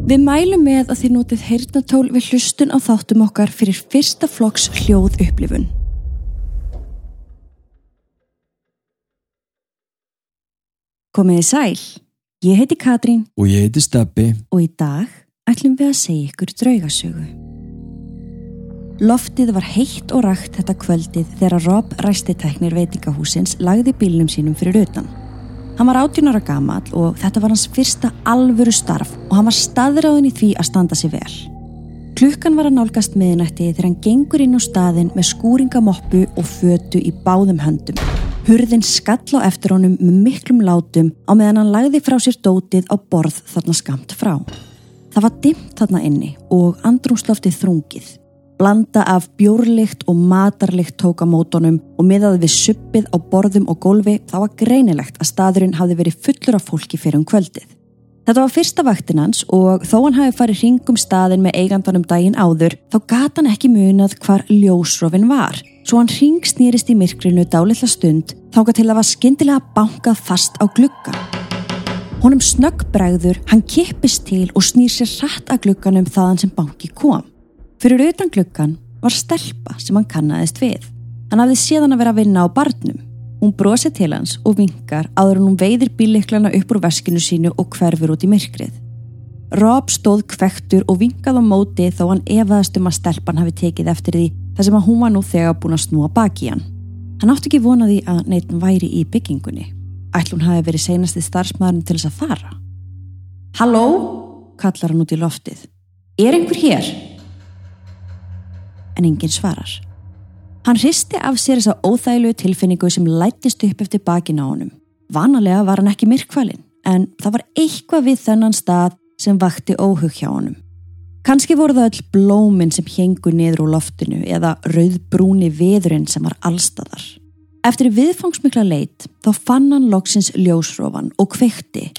Við mælum með að þið notið heyrnatól við hlustun á þáttum okkar fyrir fyrsta flokks hljóð upplifun. Komiði sæl, ég heiti Katrín Og ég heiti Steppi. og í dag ætlum við að segja ykkur draugasögu. Loftið var heitt og rakt þetta kvöldið þegar Rob ræstitæknir veitingahúsins lagði bílnum sínum fyrir utan. Hann var 18 ára gamall og þetta var hans fyrsta alvöru starf og hann var staðráðin í því að standa sig vel. Klukkan var að nálgast miðnætti þegar hann gengur inn á staðin með skúringamoppu og fötu í báðum höndum. Hurðin skall á eftir honum með miklum látum á meðan hann lagði frá sér dótið á borð þarna skamt frá. Það var dimmt þarna inni og andrúmsloftið þrungið. Blanda af bjórlikt og matarlikt tók á mótonum og miðaði við suppið á borðum og gólfi þá var greinilegt að staðurinn hafði verið fullur af fólki fyrir um kvöldið. Þetta var fyrsta vaktin hans og þó hann hafi farið hringum staðin með eigandanum daginn áður þá gata hann ekki munað hvar ljósrofin var. Svo hann hringsnýrist í myrkrinu dálitla stund þáka til að var skyndilega bankað fast á gluggan. Honum snöggbregður, hann kippist til og snýr sér hratt að glugganum þaðan sem banki kom. Fyrir utan gluggan var stelpa sem hann kannaðist við. Hann hafði séðan að vera að vinna á barnum. Hún brosið til hans og vinkar áður hún veiðir bíliklana upp úr veskinu sínu og hverfur út í myrkrið. Rob stóð kvektur og vinkað á móti þó hann efaðast um að stelpan hafi tekið eftir því þar sem að hún var nú þegar búin að snúa baki hann. Hann átti ekki vonaði að neitt væri í byggingunni. Ætl hún hafi verið seinasti starfsmaðurinn til þess að fara. Halló, kallar hann út í loftið. Er einhver hér? En enginn svarar. Hann hristi af sér þessa óþæglu tilfinningu sem lættist upp eftir bakin á honum. Vanalega var hann ekki myrkvalinn, en það var eitthvað við þennan stað sem vakti óhug hjá honum. Kanski voru það öll blóminn sem hengu niður úr loftinu eða rauðbrúni veðurinn sem var allstæðar. Eftir viðfangsmikla leit þá fann hann loksins ljósrófan og kveikti.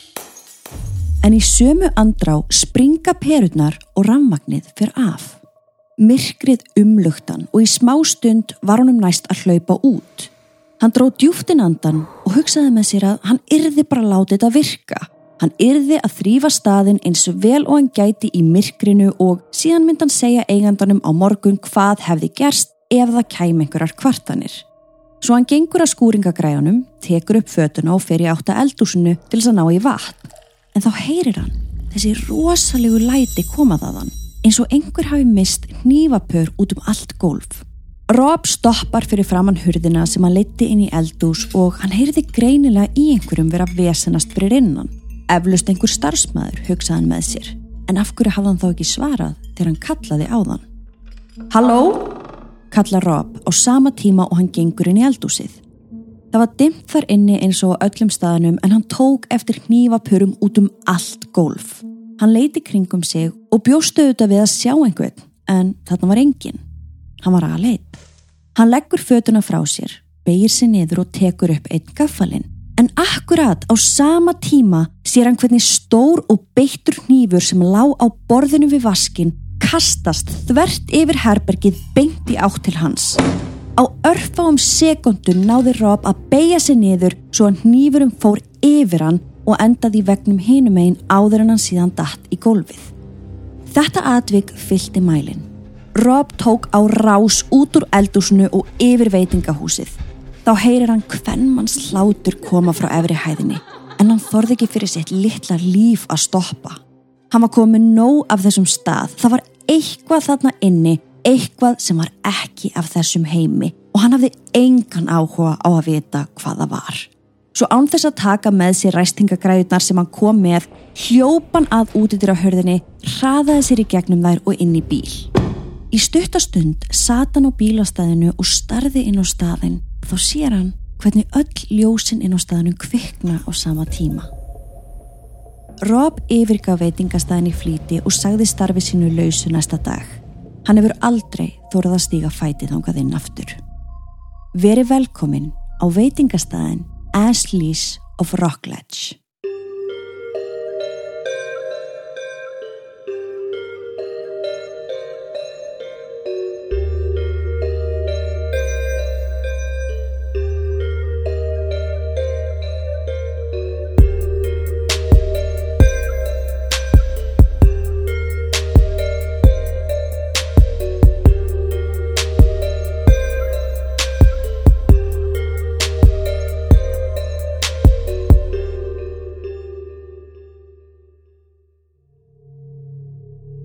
En í sömu andrá springa perurnar og rafmagnið fyrir af. Myrkrið umlugtan og í smá stund var honum næst að hlaupa út. Hann dró djúftin andan og hugsaði með sér að hann yrði bara látið þetta virka. Hann yrði að þrýfa staðin eins og vel og hann gæti í myrkrinu og síðan myndi hann segja eigandanum á morgun hvað hefði gerst ef það kæm einhverjar kvartanir. Svo hann gengur að skúringagræðunum, tekur upp fötuna og fer í átta eldúsinu til þess að ná í vatn. En þá heyrir hann þessi rosalegu læti komaðaðan eins og einhver hafi mist hnífapör út um allt gólf. Rob stoppar fyrir framann hurðina sem hann leiti inn í eldús og hann heyrði greinilega í einhverjum vera vesenast fyrir innan. Eflust einhver starfsmæður hugsaði hann með sér, en af hverju hafði hann þá ekki svarað þegar hann kallaði á þann. Halló? kallar Rob á sama tíma og hann gengur inn í eldúsið. Það var dimmt þar inni eins og á öllum staðanum en hann tók eftir hnífapurum út um allt gólf. Hann leiti kringum sig og bjóstu auðvitað við að sjá einhvern, en þarna var enginn. Hann var aða leit. Hann leggur fötuna frá sér, beigir sér niður og tekur upp einn gaffalinn. En akkurat á sama tíma sér hann hvernig stór og beittur hnífur sem lá á borðinu við vaskin kastast þvert yfir herbergið beint í átt til hans. Á örfáum sekundum náði Rob að beigja sér niður svo að hnífurum fór yfir hann og endaði í vegnum hinum einn áður en hann síðan datt í gólfið. Þetta atvik fylgti mælin. Rob tók á rás út úr eldúsinu og yfir veitingahúsið. Þá heyrir hann hvern manns hlátur koma frá efri hæðinni en hann þorði ekki fyrir sitt litla líf að stoppa. Hann var komið nóg af þessum stað. Það var eitthvað þarna inni, eitthvað sem var ekki af þessum heimi og hann hafði engan áhuga á að vita hvað það var. Svo án þess að taka með sér ræstingagræðunar sem hann kom með, hljópan að útidur á hörðinni, hraðaði sér í gegnum þær og inn í bíl. Í stuttastund sat hann á bílastæðinu og starði inn á staðin og þá sér hann hvernig öll ljósin inn á staðinu kvikna á sama tíma. Rob yfirgaf veitingastæðin í flíti og sagði starfi sínu lausu næsta dag. Hann hefur aldrei þórað að stíga fætið ángað inn aftur. Veri velkomin á veitingastæðin Ashley's of Rockledge.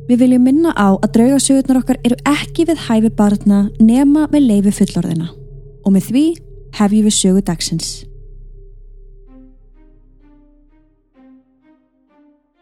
Við viljum minna á að draugasögurnar okkar eru ekki við hæfi barna nema með leifi fullorðina. Og með því hefjum við sögu dagsins.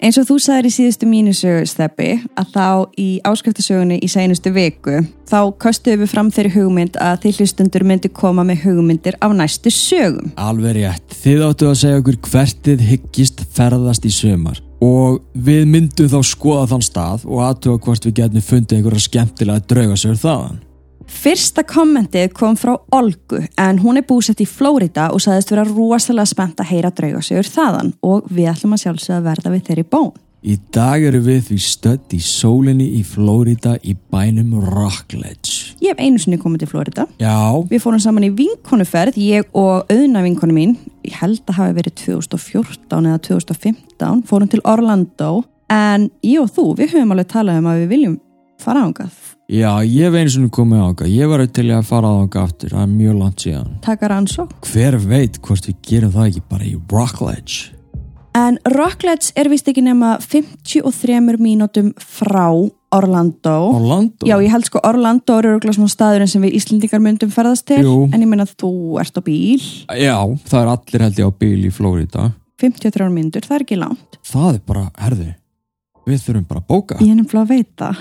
Eins og þú sagðir í síðustu mínusögu steppi að þá í áskriftasögunni í sænustu viku þá kostuðum við fram þeirri hugmynd að þið hlustundur myndi koma með hugmyndir af næstu sögum. Alveg rétt. Þið áttu að segja okkur hvertið hyggist ferðast í sömar og við myndum þá skoða þann stað og aðtuga hvort við getum fundið einhverja skemmtilega draugasögur þaðan. Fyrsta kommentið kom frá Olgu en hún er búsett í Flórida og sagðist vera rosalega spennt að heyra draugasögur þaðan og við ætlum að sjálfsögða verða við þeirri bón. Í dag eru við því stödd í sólinni í Flórida í bænum Rockledge. Ég hef einu sinni komið til Flórida. Já, Við fórum saman í vinkonuferð, ég og auðna vinkonu mín, ég held að hafi verið 2014 eða 2015, fórum til Orlando en ég og þú, við höfum alveg talað um að við viljum fara ángað. já, ég hef einu svona komið áka. Ég var til að fara áka aftur, það er mjög langt síðan. Taka rannsók. Hver veit hvort við gerum það ekki bara í Rockledge? En Rockledge er vist ekki nema 53 mínútum frá Orlando. Orlando? Já, ég held sko Orlando er örgulega svona staðurinn sem við Íslendingar myndum ferðast til. Jú. En ég meina þú ert á bíl, Já, það er allir held ég á bíl í Flórida. 53 mínútur, það er ekki langt. Það er bara, herðu, við þurfum bara að bóka. Ég er nefnilega að veita.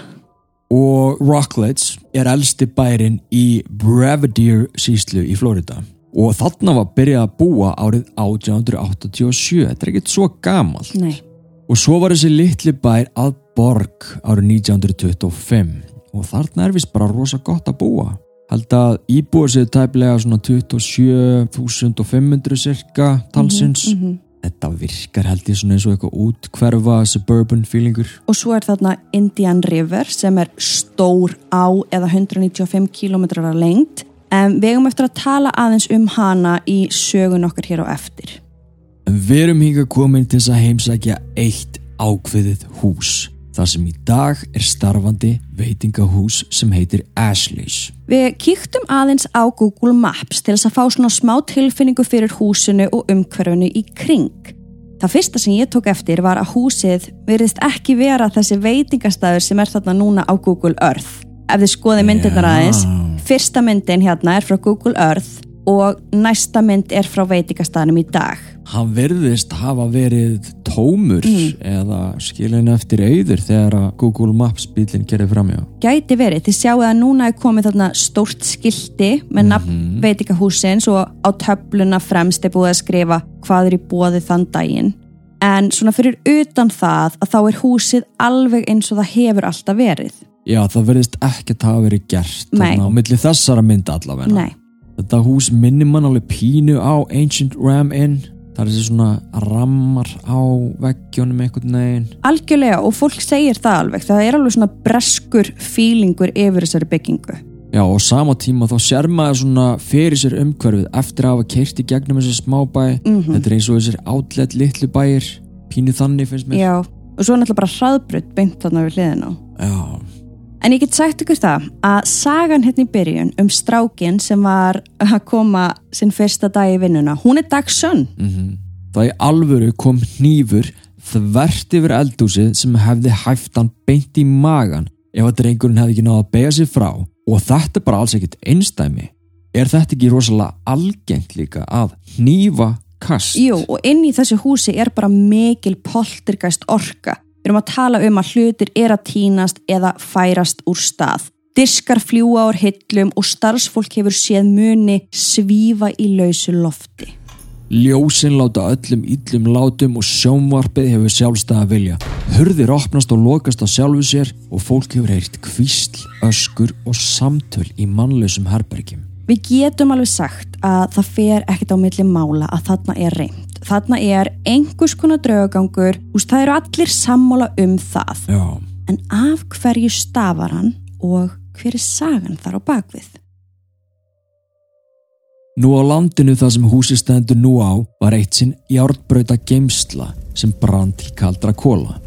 Og Rockledge er elsti bærin í Brevadier síslu í Flórida. Og þarna var byrjað að búa árið 1887. Þetta er ekkert svo gamal. Nei. Og svo var þessi litli bær að borg árið 1925. Og þarna er vist bara rosa gott að búa. Held að íbúa sér tæplega svona 27.500 cirka talsins. Mhm. Þetta virkar held ég svona eins og eitthvað útkverfa suburban feelingur. Og svo er þarna Indian River sem er stór á eða 195 km lengt. En við eigum eftir að tala aðeins um hana í sögun okkar hér á eftir. Við erum hinga komin til þess að heimsækja eitt ákveðið hús. Það sem í dag er starfandi veitingahús sem heitir Ashley's. Við kíktum aðeins á Google Maps til þess að fá svona smá tilfinningu fyrir húsinu og umhverfunu í kring. Það fyrsta sem ég tók eftir var að húsið virðist ekki vera þessi veitingastæður sem er þarna núna á Google Earth. Ef þið skoði myndirnar aðeins, fyrsta myndin hérna er frá Google Earth og næsta mynd er frá veitingastæðinum í dag. Hann verðist hafa verið tómur eða skilin eftir auður þegar að Google Maps bílinn gerir framjá. Gæti verið, þið sjáu að núna er komið þarna stórt skilti með nafn veitingahúsins og á töfluna fremst er búið að skrifa hvað er í bóði þann daginn. En svona fyrir utan það að þá er húsið alveg eins og það hefur alltaf verið. Já, það verðist ekkert hafa verið gert á milli þessara mynda allavega. Nei, Þetta hús minnir mann alveg pínu á Ancient Ram Inn. Það er þessi svona rammar á veggjónum einhvern veginn. algjörlega og fólk segir það alveg. Það er alveg svona breskur fílingur yfir þessari byggingu. Já, og sama tíma þá sér maður svona fyrir sér umhverfið eftir að hafa keirt í gegnum þessi smábæ. Mhm. Þetta er eins og þessir outlet litlu bæir, pínu þannig finnst mér. Já, og svo er náttúrulega bara hraðbrutt beint þarna við hliðin á. Já, En ég get sagt ykkur það að sagan hérna í byrjun um strákin sem var að koma sinn fyrsta dag í vinnuna, hún er dagsönn. mhm. Það í alvöru kom hnífur þvert yfir eldúsið sem hefði hæft hann beint í magan ef að drengurinn hefði ekki náða að beigja sig frá og þetta er bara alls ekkert einstæmi. Er þetta ekki rosalega algengt líka að hnífa kast? Jú, og inn í þessu húsi er bara mikil poltergæst orka. Við erum að tala um að hlutir er að tínast eða færast úr stað. Diskar fljúa úr hillum og starfsfólk hefur séð muni svífa í lausu lofti. Ljósin láta öllum illum látum og sjónvarpið hefur sjálfstæða vilja. Hurðir opnast og lokast á sjálfu sér og fólk hefur heyrt kvísl, öskur og samtöl í mannlausum herbergjum. Við getum alveg sagt að það fer ekkert á milli mála að þarna er reynd. Þarna er einhvers konar draugagangur, úst, það eru allir sammála um það. Já, En af hverju stafar hann og hver er sagan þar á bakvið? nú á landinu það sem húsi stendur nú á var eitt sinn járnbrauta geimsla sem brann til kaldra kóla.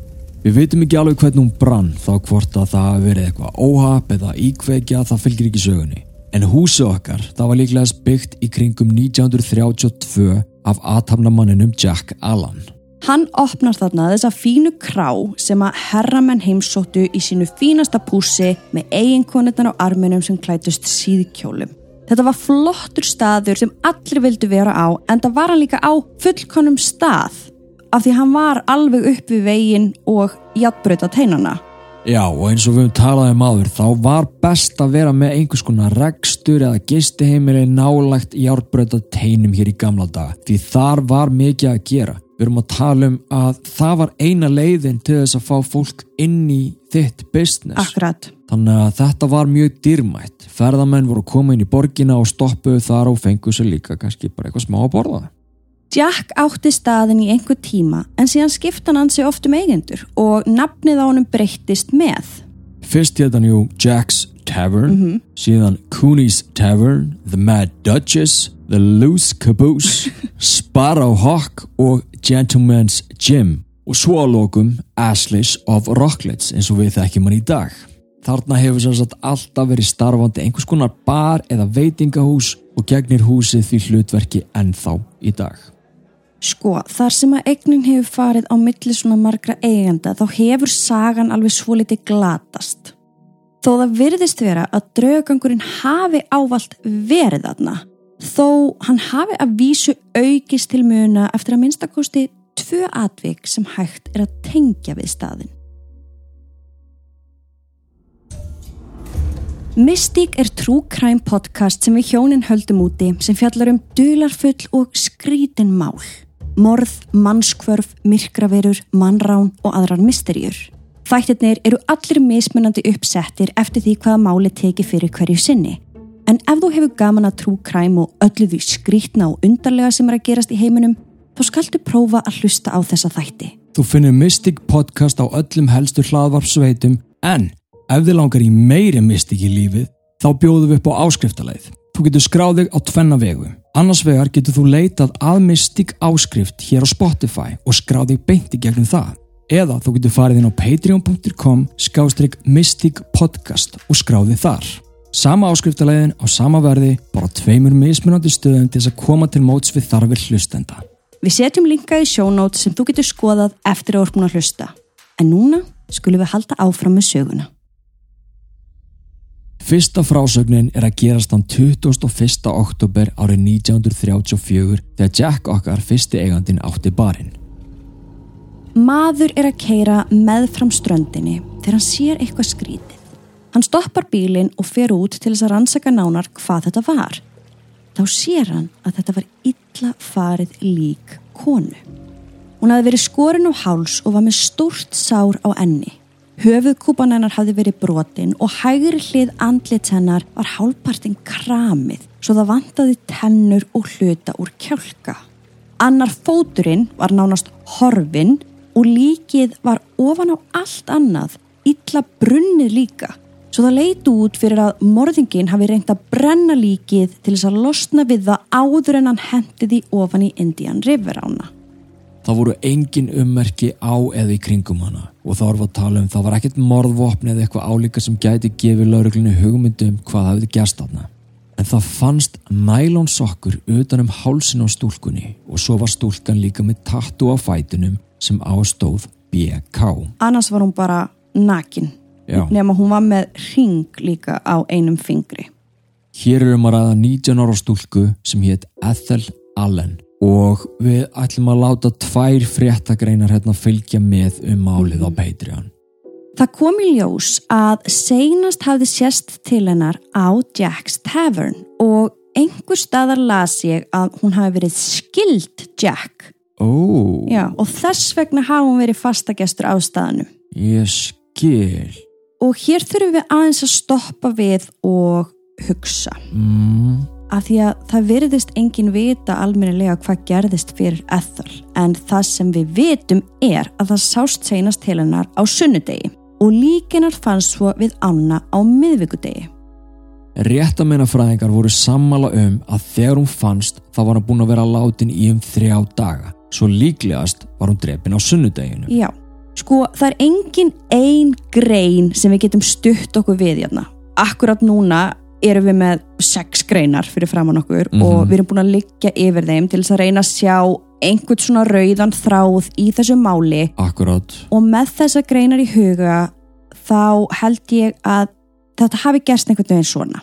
Við veitum ekki alveg hvernig hún brann þá hvort að það hafi verið eitthvað óhap eða íkveikja það fylgir ekki sögunni. En húsið okkar, það var líklega byggt í kringum 1932 af aðtamnamanninum Jack Allan. Hann opnar þarna þessa fínu krá sem að herramenn heimsóttu í sínu fínasta pússi með eiginkonirnar á arminum sem klætust síðkjólum. Þetta var flottur staður sem allir vildu vera á en það var hann líka á fullkonum stað af því hann var alveg upp við veginn og játbröta teinana. Já, og eins og við höfum talað um áður, þá var best að vera með einhvers konar regstur eða gistiheimili nálægt járbröta teinum hér í gamla daga, því þar var mikið að gera. Við erum að tala um að það var eina leiðin til þess að fá fólk inn í þitt business. Akkurat. Þannig að þetta var mjög dýrmætt. Ferðamenn voru að koma inn í borgina og stoppuðu þar og fenguðu sér líka kannski bara eitthvað smá að borða það. Jack átti staðin í einhver tíma en síðan skipta hann sig oft um eigendur og nafnið á honum breyttist með. Fyrst hérna jú Jack's Tavern, síðan Cooney's Tavern, The Mad Duchess, The Loose Caboose, Sparrow Hawk og Gentleman's Gym og svo á lokum Ashley's of Rocklets eins og við þekkjum hann í dag. Þarna hefur sér satt alltaf verið starfandi einhvers konar bar eða veitingahús og gegnir húsið því hlutverki ennþá í dag. Sko, þar sem að eignin hefur farið á milli svona margra eigenda þá hefur sagan alveg svo litið glatast. Þó það virðist vera að draugangurinn hafi ávalt verið þarna, þó hann hafi að vísu aukist til muna eftir að minnstakosti tvö atvik sem hægt er að tengja við staðin. Mystík er crime podcast sem við hjónin höldum úti sem fjallar um dularfull og skrítin mál. Morð, mannskvörf, myrkraverur, mannrán og aðrar misterjur. Þættirnir eru allir mismunandi uppsettir eftir því hvaða máli teki fyrir hverju sinni. En ef þú hefur gaman að true crime og öllu því skrítna og undarlega sem er að gerast í heiminum, þá skaldu prófa að hlusta á þessa þætti. Þú finnir Mystic podcast á öllum helstu hlaðvarpsveitum en ef þið langar í meiri Mystic í lífið þá bjóðum við upp á áskriftarleið. Þú getur skráðið á tvenna vegu. Annars vegar getur þú leitað að Mystic áskrift hér á Spotify og skráðið beint í gegnum það. Eða þú getur farið inn á patreon.com skástrygg Mystic podcast og skráðið þar. Sama áskriftarleiðin á sama verði, bara tveimur mismunandi stöðum til þess að koma til móts við þarfir hlustenda. Við setjum linka í sjónót sem þú getur skoðað eftir að orkun að hlusta. En núna skulum við halda áfram með söguna. Fyrsta frásögnin er að gerast þann 21. oktober árið 1934 þegar Jack okkar fyrsti eigandin átti barinn. Maður er að keira meðfram ströndinni þegar hann sér eitthvað skrítið. Hann stoppar bílinn og fer út til þess að rannsaka nánar hvað þetta var. Þá sér hann að þetta var illa farið lík konu. Hún hafði verið skorin á háls og var með stórt sár á enni. Höfuðkúpan hennar hafði verið brotin og hægri hlið andlit hennar var hálfpartin kramið svo það vantaði tennur og hluta úr kjálka. Annar fóturinn var nánast horfin og líkið var ofan á allt annað, illa brunnið líka. Svo það leiti út fyrir að morðingin hafi reynt að brenna líkið til þess að losna við það áður en hann hendi því ofan í Indian River ána. Það voru engin ummerki á eða í kringum hana og þá erum við að tala um það var ekkert morðvopn eða eitthvað álíka sem gæti gefið lauruglunu hugmyndum hvað hafði gerst þarna. En það fannst nælón sokkur utan um hálsin á stúlkunni og svo var stúlkan líka með tattu á fætunum sem ástóð BK. Annars var hún bara nakin, nema hún var með ring líka á einum fingri. Hér erum að ræða 19 ára stúlku sem hétt Ethel Allen og við ætlum að láta tvær fréttagreinar hérna fylgja með um málið á Patreon. Það kom í ljós að seinast hafði sérst til hennar á Jack's Tavern og einhver staðar las ég að hún hafi verið skild Jack. Ó, Já, og þess vegna hafi hún verið fastagestur á staðanum. ég skil. Og hér þurfum við aðeins að stoppa við og hugsa. Mm, Af því að það virðist engin vita almennilega hvað gerðist fyrir Ethel en það sem við vitum er að það sást seinast til hennar á sunnudegi og líkinar fannst svo við ána á miðvikudegi. Réttamennafræðingar voru sammála um að þegar hún fannst þá var hann búin að vera látin í um þrjá daga. Svo líklegast var hún drepin á sunnudeginu. Já, sko það er engin ein grein sem við getum stutt okkur við hérna. Akkurat núna erum við með sex greinar fyrir framann okkur Mhm. og við erum búin að liggja yfir þeim til þess að reyna að sjá einhvern svona rauðan þráð í þessu máli Akkurát. og með þessa greinar í huga þá held ég að þetta hafi gerst einhvern veginn svona.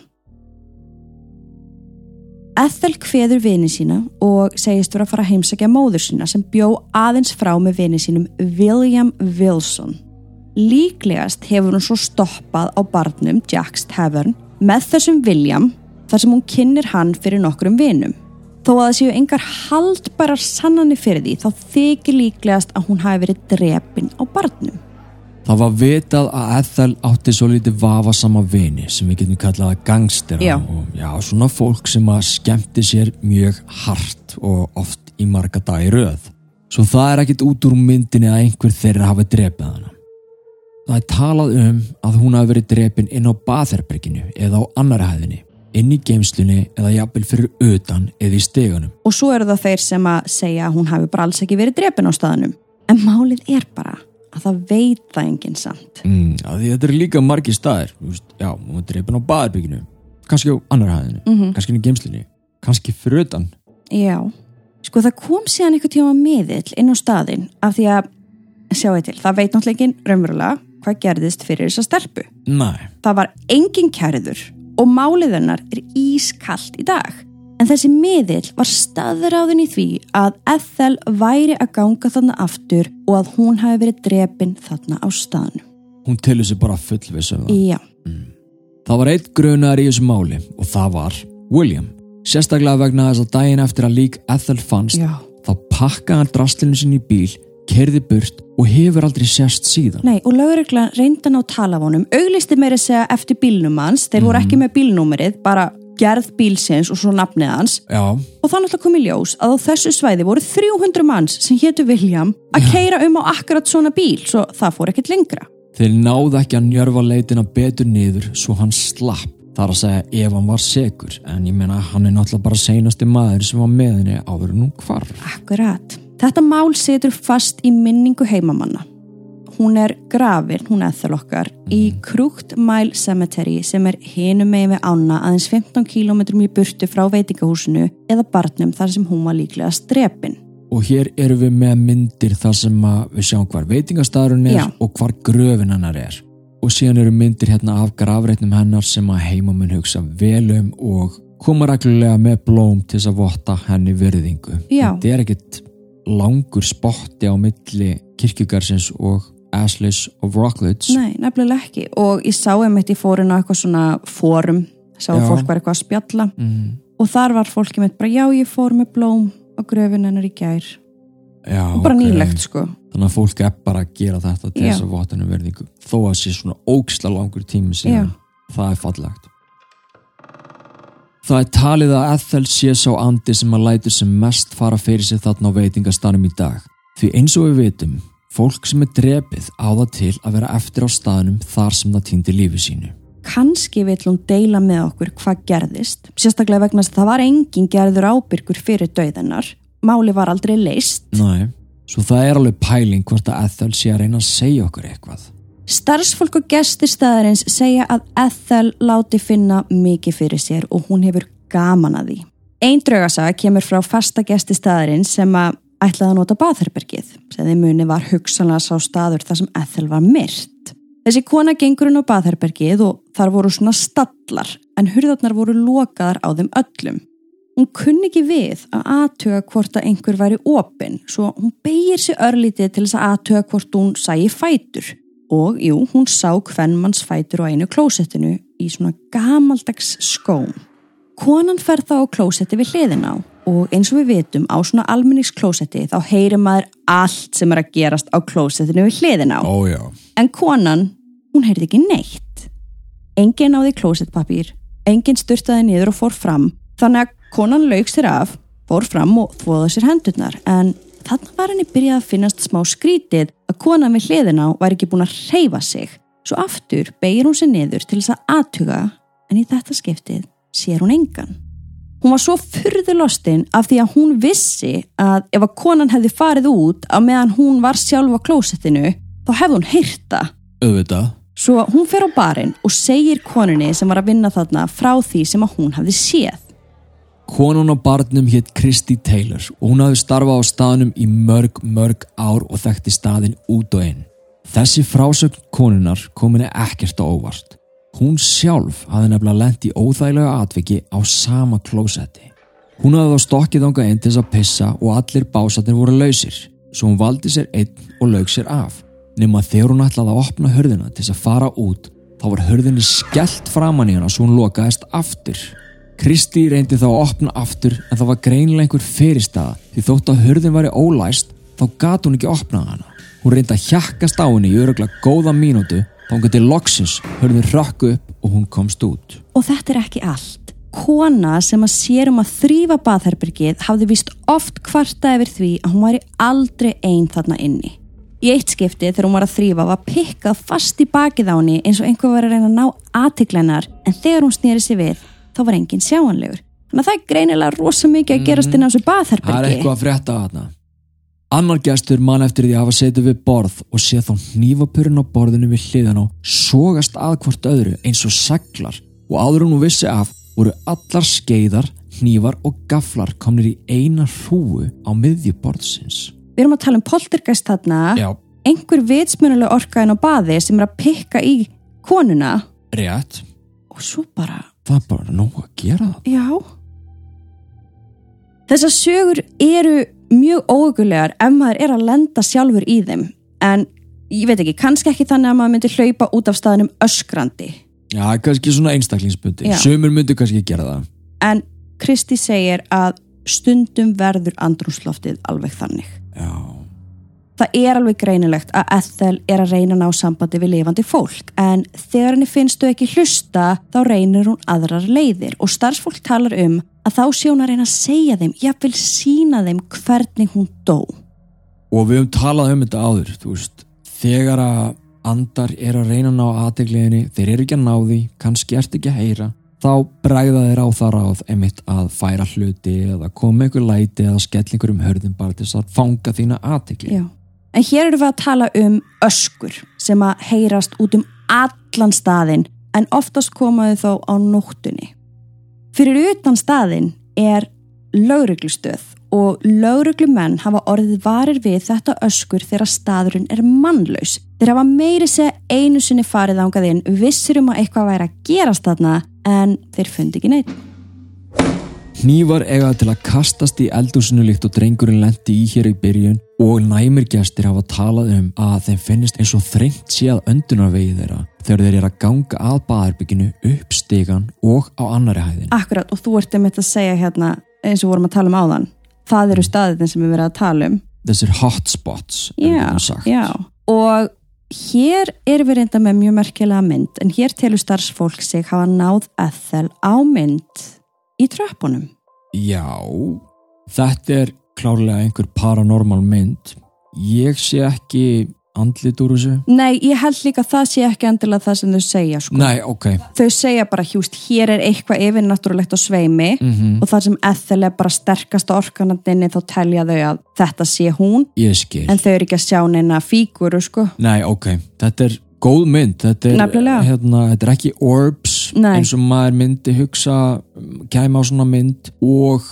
Ethel kveður vini sína og segist vera að fara að heimsækja móður sína sem bjó aðeins frá með vini sínum William Wilson. Líklegast hefur hún svo stoppað á barnum Jack's Tavern með þessum William þar sem hún kynir hann fyrir nokkrum vinum. Þó að það séu engar haldbærar sannanir fyrir því þá þykir líklegast að hún hafi verið drepin á barnum. Það var vitað að Ethel átti svo lítið vafasama vini sem við getum kallað gangstera Já. og já, svona fólk sem að skemmti sér mjög hart og oft í marga dagi röð. Svo það er ekkit út úr myndinni að einhver þeirra hafi drepið hana. Það er talað um að hún hafi verið drepin inn á baðherberginu eða á annara hæðinni, inn í geimslunni eða jafnvel fyrir utan eða í stegunum. Og svo eru það þeir sem að segja að hún hafi bara alls ekki verið drepin á staðnum. En málið er bara að það veit það enginn samt. Mm, þetta eru líka margir staðir já, hún var drepin á baðherberginu kannski á annara hæðinni, Mhm. kannski inn í geimslunni kannski fyrir utan. Já, sko það kom síðan einhver tíma miðill inn á staðinn af því að, sjáu til, það veit náttúrulega enginn raunverulega hvað gerðist fyrir þessa stelpu. Nei, Það var enginn kærður og málið hennar er ískallt í dag. En þessi miðill var staðráðin í því að Ethel væri að ganga þarna aftur og að hún hafi verið drepin þarna á staðnum. hún tilur sér bara fullvissum það. Já, Það var eitt grunar í þessu máli og það var William. Sérstaklega vegna þess að daginn eftir að lík Ethel fannst já. þá pakkaði hann drastlinu sinni í bíl, kerði burt og hefur aldrei sérst síðan. Nei, og lögreglan reyndan á talafónum, auglisti meira segja eftir bílnum hans, þeir voru ekki með bílnúmerið, bara gerð bílsins og svo nafnið hans Já, og þannig að kom í ljós að á þessu svæði voru 300 manns sem hétu William að keira um á akkurat svona bíl svo það fór ekkert lengra. þeir náðu ekki að njörfa leitina betur niður svo hann slapp. Það er að segja ef hann var segur en ég meina hann er náttúrulega bara seinasti maður sem var með henni áður en hún hvarf. Akkurat. Þetta mál setur fast í minningu heimamanna. Hún er grafin, hún eða okkar, í Krúkt Mile Cemetery sem er hinum megin við ána aðeins 15 km í burtu frá veitingahúsinu eða barnum þar sem hún var líklega strepin. Og hér eru við með myndir þar sem við sjáum hvar veitingastæðurinn er Já. og hvar gröfin hennar er. Og síðan eru myndir hérna af grafreitnum hennar sem að heimamun hugsa vel um og koma reglulega með blóm til þess að votta henni virðingu. Já. Þetta er ekkit langur spotti á milli kirkjugarsins og Asleys of Rockledge. Nei, nefnilega ekki. Og ég sá einmitt í fórinu eitthvað svona fórum, sá að Já. fólk var eitthvað að spjalla Mm, og þar var fólk einmitt bara, já ég fór með blóm á gröfin hennar í gær. já, Og bara ok. nýlegt sko. Þannig að fólk er bara að gera þetta til Já. þess að votta henni virðingu. Þó að sé svona óksla langur tími síðan. Það er fallegt. Það er talið að Ethel sé sá andi sem að lætur sem mest fara fyrir sig þarna á veitingastanum í dag. Því eins og við vitum, fólk sem er drepið á það til að vera eftir á staðnum þar sem það týndi lífi sínu. kannski vill hún deila með okkur hvað gerðist sérstaklega vegna að það var engin gerður ábyrgur fyrir döðennar máli var aldrei leist Næ, svo það er alveg pæling hvort að Ethel sé að reyna að segja okkur eitthvað. Starfsfólk og gestir staðarins segja að Ethel láti finna mikið fyrir sér og hún hefur gaman að því einn draugasaga kemur frá fasta gesti staðarins sem að ætlaði að nota baðherbergið sem þeim muni var hugsanlega sá staður þar sem Ethel var myrt Þessi kona gengur inn á baðherbergið og þar voru svona stallar en hurðarnar voru lokaðar á þeim öllum. Hún kunni ekki við að aðtuga hvort að einhver væri opinn svo hún beigir sig örlítið til þess að aðtuga hvort hún sæi fætur. Og jú, hún sá hvernmanns fætur á einu klósettinu í svona gamaldags skóm. Konan fer þá á klósetti við hliðin á og eins og við vitum á svona almenningsklósetti þá heyrir maður allt sem er að gerast á klósettinu við hliðin á. Ó já. En konan, hún heyrði ekki neitt. Engin náði klósettpapír, engin styrtaði niður og fór fram, þannig að konan lauk sér af, fór fram og þvoða sér hendurnar, en þannig var henni byrjað að finnast smá skrítið að konan við hliðina á var ekki búin að reyfa sig. Svo aftur beigir hún sér niður til þess að aðtuga, en í þetta skiptið sér hún engan. Hún var svo furðulostinn af því að hún vissi að ef að konan hefði farið út á meðan hún var sjálf á klósettinu, þá hefði hún heyrta. Auðvitað. Svo hún fer á barinn og segir konunni sem var að vinna þarna frá því sem að hún hafði séð. Konan á barnum hétt Kristi Taylor og hún hafði starfað á staðnum í mörg, mörg ár og þekkti staðin út og inn. Þessi frásögn konunar kom henni ekkert á óvart. Hún sjálf hafði nefnilega lent í óþægilega atviki á sama klósetti. Hún hafði þá stokkið ánga einn til þess að pissa og allir básatnir voru lausir, svo hún valdi sér einn og laug sér af. Nefn að þegar hún ætlaði að opna hörðina til þess að fara út, þá var hörðinni skellt framann í hana svo hún lokaðist aftur. Kristi reyndi þá að opna aftur en það var greinilega einhver fyrirstaða því þótt að hörðin væri ólæst þá gat hún ekki opnað hana. Hún reyndi að hjakkast á henni í öruglega góða mínútu þá hún geti loksins hörðin rökku upp og hún komst út. Og þetta er ekki allt. Kona sem að sér um að þrýfa baðherbergið hafði vist oft kvarta yfir því að hún væri aldrei einn þarna inni. Í eitt skipti þegar hún var að þrýfa var pikkað fast í bakið á henni eins og einhver var að reyna að ná aðtiklennar en þegar hún snýri sig við þá var enginn sjáanlegur. Þannig að það er greinilega rosa mikið að gerast inn á þessu Það er baðherbergi. eitthvað að frétta að hana. Annar gestur mann eftir því að hafa setið við borð og sé þá hnífapurinn á borðinu við hliðan á sogast að hvort öðru eins og seglar og áður hún vissi af voru allar skeiðar, hnífar og gaflar komnir í eina hrúu á miðjuborðsins. Við erum að tala um poltergeist þarna, Já, einhver vitsmunuleg orka inn á baði sem er að pikka í konuna rétt. og svo bara, Það er bara nóg að gera já. Þessar sögur eru mjög óögulegar ef maður er að lenda sjálfur í þeim en ég veit ekki, kannski ekki þannig að maður myndi hlaupa út af staðinum öskrandi Já, kannski svona einstaklingsbundi. Já. Sumur myndu kannski gera það. en Kristi segir að stundum verður andrúsloftið alveg þannig. Já. Það er alveg greinilegt að Ethel er að reyna að ná sambandi við lifandi fólk en þegar henni finnst þau ekki hlusta þá reynir hún aðrar leiðir og starfsfólk talar um að þá sé hún að reyna að segja þeim, jafnvel sína þeim hvernig hún dó. Og við höfum talað um þetta áður, veist, þegar að andar er að reyna að ná aðtegliðinni, þeir eru ekki að ná því, kannski ert ekki að heyra, þá bregða þeir á það ráð einmitt að færa hluti eða koma ykkur læti eða skell ykkur um hörðin bara til þess að fanga þína aðtegli. En hér erum við að tala um öskur sem að heyrast út um allan staðin en oftast komaðu þó á nóttunni. Fyrir utan staðin er lauruglustöð og lauruglumenn hafa orðið varir við þetta öskur þegar staðurinn er mannlaus. Þeir hafa meiri segja einu sinni farið ángað inn, vissir um að eitthvað væri að gerast þarna en þeir fundi ekki neitt. Hnífar eiga til að kastast í eldúsinu líkt og drengurinn lendi í hér í byrjun og næmir gestir hafa talað um að þeim finnist eins og þrengt sé að öndunarvegi þeirra þegar þeir eru að ganga að baðarbygginu upp stigan og á annari hæðin. Akkurat og þú ert um þetta að segja hérna eins og vorum að tala um áðan. Það eru staðirinn sem við verðum að tala um. Þessir hotspots, er Já, já. Og hér erum við reynda með mjög merkilega mynd en hér telur starfsfólk sig hafa náð Ethel á mynd í tröppunum. Já, þetta er klárlega einhver paranormal mynd. Ég sé ekki andlit úr þessu. Nei, ég held líka að það sé ekki endilega það sem þau segja sko. Nei, ok. Þau segja bara hjúst, hér er eitthvað yfirnáttúrulegt á sveimi Mm og þar sem Ethel er bara sterkasta orkanandinni þá telja þau að þetta sé hún Ég skil. en þau eru ekki að sjá neina fíguru sko. Nei, ok. Þetta er góð mynd. Þetta er, hérna, þetta er ekki orbs Nei. eins og maður myndi hugsa kæma á svona mynd og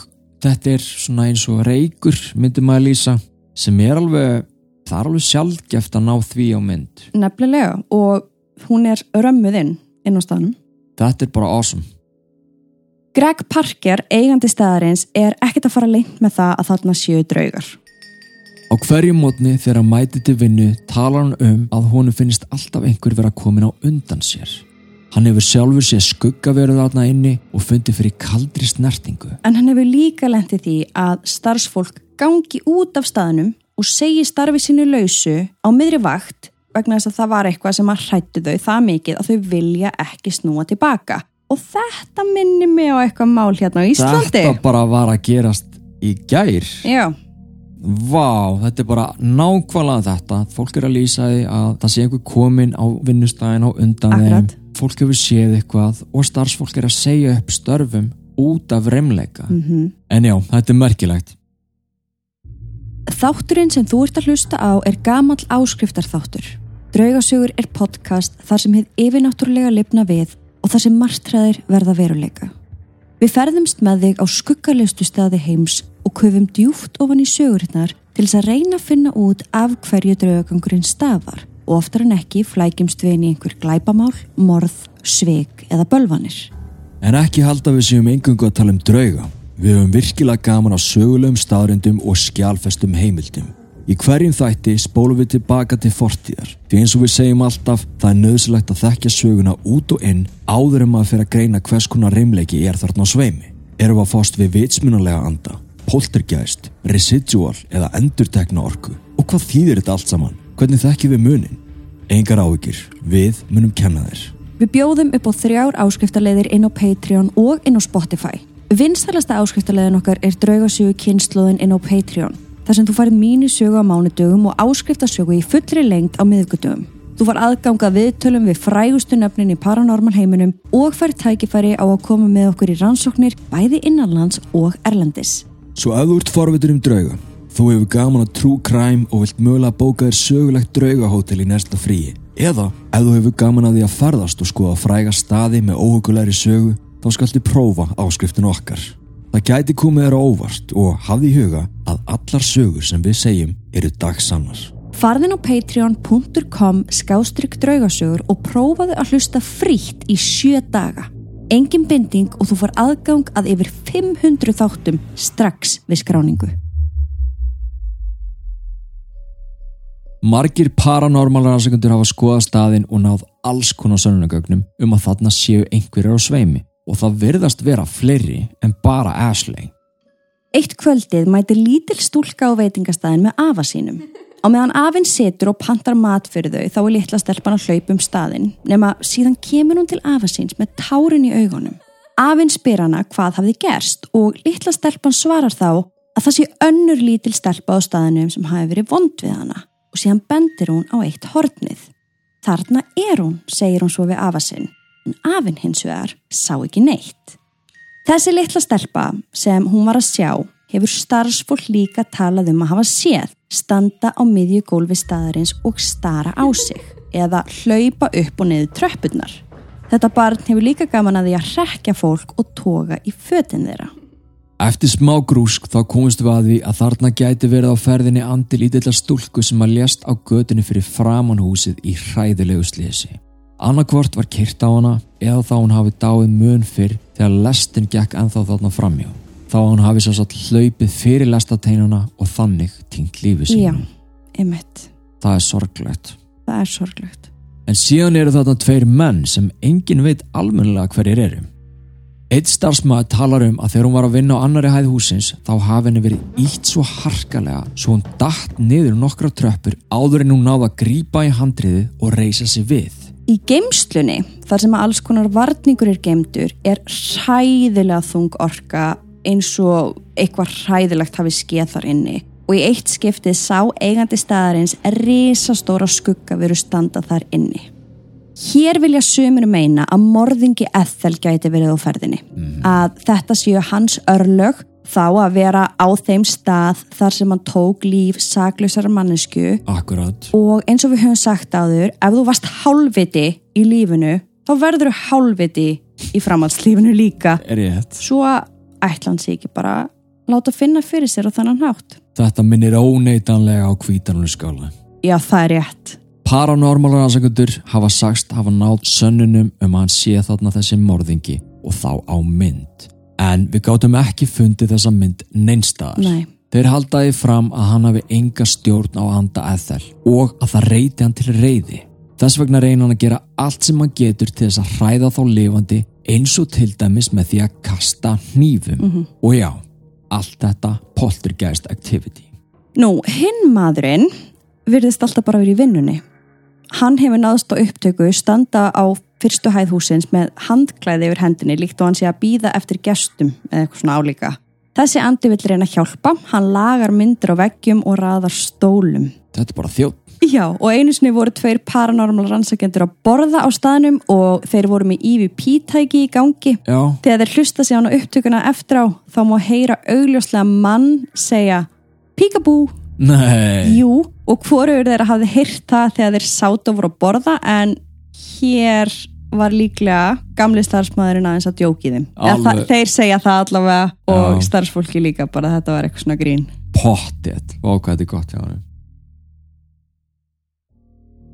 þetta er svona eins og reykur myndi maður lýsa sem er alveg, það er alveg sjálfgeft að ná því á mynd. Nefnilega og hún er römmuð inn á staðnum. Þetta er bara awesome. Greg Parker, eigandi staðarins, er ekkert að fara lengt með það að þarna séu draugar. Á hverju mótni þegar hann mæti til vinnu talar hann um að honum finnist alltaf einhver vera komin á undan sér. Hann hefur sjálfur sér skugga verið þarna inni og fundið fyrir kaldri snertingu. En hann hefur líka lentið því að starfsfólk gangi út af staðnum og segi starfi sínu lausu á miðri vakt vegna þess að það var eitthvað sem að hrættu þau það mikið að þau vilja ekki snúa tilbaka. Og þetta minnir mig á eitthvað mál hérna á Íslandi. Þetta bara var að gerast í gær. Já, Vá, þetta er bara nákvæmlega þetta. Fólk er að lýsa því að það sé einhver komin á vinnustæðin á undan Akkurat. þeim. Fólk hefur séð eitthvað og starfsfólk er að segja upp störfum út af remleika. mhm. En já, þetta er merkilegt. Þátturinn sem þú ert að hlusta á er gamall áskriftarþáttur. Draugasögur er podcast þar sem hefð yfirnáttúrulega lifna við og þar sem martræðir verða veruleika. Við ferðumst með þig á skuggarlegustu staði heims og köfum djúft ofan í sögurinnar til þess að reyna að finna út af hverju draugagangurinn stafar og oftar en ekki flækjumst við inn í einhver glæpamál, morð, sveik eða bölvanir. En ekki halda við séum engungu að tala um drauga. Við höfum virkilega gaman á sögulegum staðrindum og skjálfestum heimildum. Í hverjum þætti spólum við tilbaka til fortíðar. Því eins og við segjum alltaf, það er nöðsilegt að þekkja söguna út og inn áður en maður fyrir að greina hvers konar reymleiki er þarna á sveimi. Erum við að fást við vitsmunalega anda, poltergeist, residual eða endurtegna orku? Og hvað þýðir þetta allt saman? Hvernig þekkjum við munin? Engar áhyggjur, við munum kenna þér. Við bjóðum upp á þrjár áskriftarleiðir inn á Patreon og inn á Spotify. Vinstælasta áskriftarleiðin okkar er draugasögu kynnslóðin inn á Patreon þar sem þú farið mínisögu á mánudögum og áskriftasögu í fullri lengt á miðgudögum. Þú far aðganga viðtölum við frægustu nöfnin í paranormal heiminum og fær tækifæri á að koma með okkur í rannsóknir bæði innanlands og erlendis. Svo ef þú ert forvitur um drauga, þú hefur gaman að trú kræm og vilt mögulega bóka þér sögulegt draugahótel í næsta fríi. Eða ef þú hefur gaman að því að ferðast og skoða fræga staði með óhugulegri sögu, þá skaltu prófa áskriftin okkar. Það gæti komið þér á óvart og hafði í huga að allar sögur sem við segjum eru dagsannar. Farðin á patreon.com skástrygg draugasögur og prófaðu að hlusta frítt í sjö daga. Engin binding og þú far aðgang að yfir 500 þáttum strax við skráningu. Margir paranormalar aðsökundur hafa skoðað staðin og náð alls konar sönunagögnum um að þarna séu einhverjar á sveimi og það virðast vera fleiri en bara Ashley. Eitt kvöldið mæti lítil stúlka á veitingastæðin með afa sínum. Á meðan afinn setur og pantar mat fyrir þau þá er litla stelpan að hlaupa um staðin nema síðan kemur hún til afa síns með tárin í augunum. Afinn spyr hana hvað hafði gerst og litla stelpan svarar þá að það sé önnur lítil stelpa á staðinum sem hafi verið vond við hana og síðan bendir hún á eitt hortnið. Þarna er hún, segir hún svo við afa sinn en afinn hins vegar sá ekki neitt. Þessi litla stelpa sem hún var að sjá hefur starfsfólk líka talað um að hafa séð standa á miðju gólfi staðarins og stara á sig eða hlaupa upp og niður tröppurnar. Þetta barn hefur líka gaman að því að rekja fólk og toga í fötin þeirra. Eftir smá grúsk þá komist við að því að þarna gæti verið á ferðinni andi lítillar stúlku sem að lést á gödunni fyrir framanhúsið í hræðilegu slísi. Annarkvort var kyrt á hana eða þá hún hafi dáið mun fyrr þegar lestin gekk enþá þarna framjá. Þá hún hafi svo satt hlaupið fyrir lestateinuna og þannig týnt lífi sín. Já, emitt. Það er sorglegt. Það er sorglegt. En síðan eru þarna tveir menn sem engin veit almennilega hverjir eru. Eitt starfsmaður talar um að þegar hún var að vinna á annari hæð húsins þá hafi henni verið ítt svo harkalega svo hún dætt niður nokkra tröppur áður en hún náða að grípa í handriði og reysa sig við. Í geimslunni, þar sem alls konar varningur er geimdur, er hræðilega þung orka eins og eitthvað hræðilegt hafi skeið þar inni og í eitt skiptið sá eigandi staðarins risastóra skugga veru standa þar inni. Hér vilja sömur meina að morðingi Ethel gæti verið á ferðinni. Mm. Að þetta séu hans örlög þá að vera á þeim stað þar sem hann tók líf saklusar mannesku Akkurat. og eins og við höfum sagt á þur ef þú varst hálfviti í lífinu þá verður þú hálfviti í framhaldslífinu líka Er ég hett? svo ætla hann sig ekki bara láta finna fyrir sér á þannan hátt Þetta minnir óneitanlega á kvítanunu skála. já það er rétt Paranormalar aðsakundur hafa sagst hafa nátt sönnunum um að hann sé þarna þessi morðingi og þá á mynd. En við gáttum ekki fundið þessa mynd neinstaðar. Nei. Þeir haldaði fram að hann hafi enga stjórn á anda eðþel og að það reyti hann til reyði. Þess vegna reyna hann að gera allt sem hann getur til þess að hræða þá lifandi eins og til dæmis með því að kasta hnífum. Mm -hmm. Og já, allt þetta poltergeist activity. Nú, hinn maðurinn virðist alltaf bara verið í vinnunni. Hann hefur náðst á upptöku standa á fyrstu hæðhúsins með handklæði yfir hendinni líkt og hann sé að býða eftir gestum eða eitthvað svona álíka. Þessi andi vill reyna að hjálpa, hann lagar myndir á veggjum og raðar stólum. Þetta er bara þjótt. Já, og einu sinni voru tveir paranormal rannsakendur að borða á staðnum og þeir voru með EVP-tæki í gangi. Já. Þegar þeir hlusta sig á upptökuna eftir á, þá má heyra augljóslega mann segja Píkabú Nei. Jú, og hvorur þeirra hafði heyrt það þegar þeir sátt og voru að borða en hér var líklega gamli starfsmæðurinn aðeins að djóki þeim. Eða Alveg. það, þeir segja það allavega og Já. starfsfólki líka bara að þetta var eitthvað svona grín. Pottið, er gott hjá hann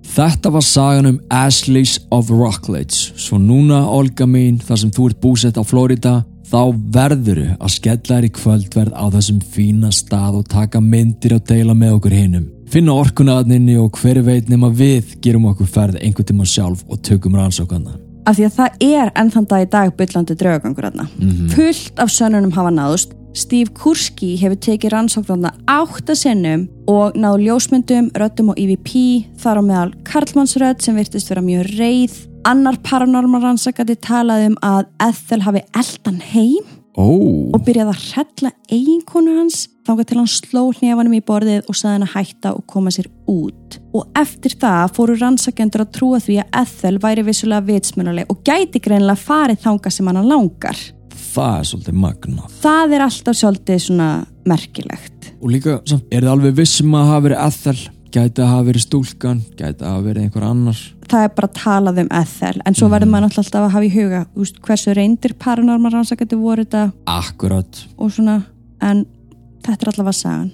Þetta var sagan um Ashleys of Rockledge svo núna, Olga mín, þar sem þú ert búsett á Florida þá verðuru að skella þér í kvöldverð á þessum fína stað og taka myndir og deila með okkur hinnum finna orkunaðninni og hver veit nema við gerum okkur ferð einhvern tíma sjálf og tökum rannsókana af því að það er enn þann dag í dag byllandi draugagangur þarna. Fullt af sönnunum hafa náðust Steve Kurski hefur tekið rannsóknarna átta sinnum og náðu ljósmyndum, röddum og EVP þar á meðal Karlmannsrödd sem virtist vera mjög reið. Annar paranormal rannsakandi talaði um að Ethel hafi eldan heim Ó, og byrjaði að hrella eiginkonu hans þangað til hann sló hnefanum í borðið og saði hann að hætta og koma sér út. Og eftir það fóru rannsakendur að trúa því að Ethel væri vissulega vitsmunuleg og gæti greinilega farið þangað sem hann langar. það er svolítið magnað. Það er alltaf svolítið svona merkilegt. og líka, er þið alveg vissum að hafa verið Ethel? Gæti að hafa verið stúlkan? Gæti að hafa verið einhver annar? Það er bara talað um Ethel en svo verður maður alltaf að hafa í huga úst, hversu reyndir paranormal rannsakendur voru þetta? Akkurat. Og svona en þetta er allavega sagan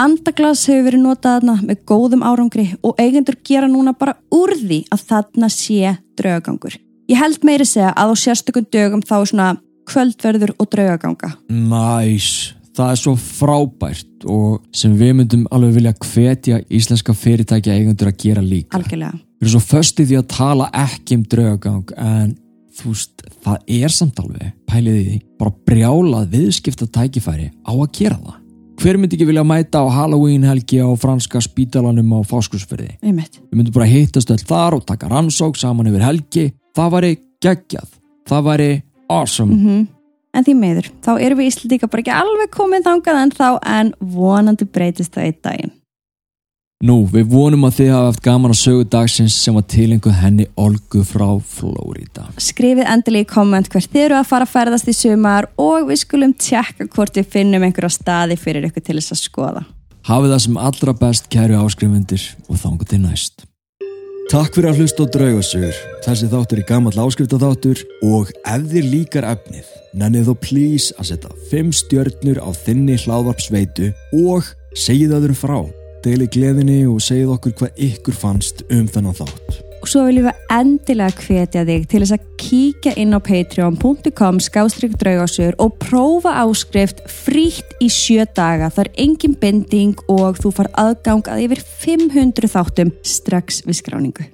Andaglas hefur verið notað þarna með góðum árangri og eigendur gera núna bara úr því að þarna sé draugagangur. Ég held meiri segja að á sérstökum dögum þá er svona kvöldverður og draugaganga. Næs, það er svo frábært og sem við myndum alveg vilja hvetja íslenska fyrirtækja eigendur að gera líka. Algjörlega. Við erum svo föst í að tala ekki um draugagang en þú veist, það er samt alveg, pælið í því, bara brjálað viðskipta tækifæri á að gera það. Hver myndi ekki vilja mæta á Halloween helgi á franska spítalanum á fáskursferði? Við myndum bara hittast öll þar og taka rannsók saman yfir helgi. Það væri geggjað. Það væri awesome. Mm En því meður, þá erum við Íslandíka bara ekki alveg komið þangað en þá en vonandi breytist það einn daginn. Nú, við vonum að þið hafa haft gaman að sögu dagsins sem var tilenguð henni Olgu frá Flórida. Skrifið endilega í komment hvert þið eru að fara að ferðast í sumar og við skulum tjekka hvort við finnum einhverja staði fyrir ykkur til þess að skoða. Hafið það sem allra best kæru áskrifundir og þangu til næst. Takk fyrir að hlusta á draugasögur. Þessi þáttur er gammal áskriftaþáttur og ef þið líkar efnið, nennið þó please að setja 5 stjörnur á þinni hláðvarpsveitu og segið öðrum frá. Deilið gleðinni og segið okkur hvað ykkur fannst um þennan þátt. Og svo viljum við endilega hvetja þig til þess að kíkja inn á patreon.com skástrík draugasögur og prófa áskrift frítt í sjö daga. Það er engin bending og þú far aðgang að yfir 500 þáttum strax við skráningu.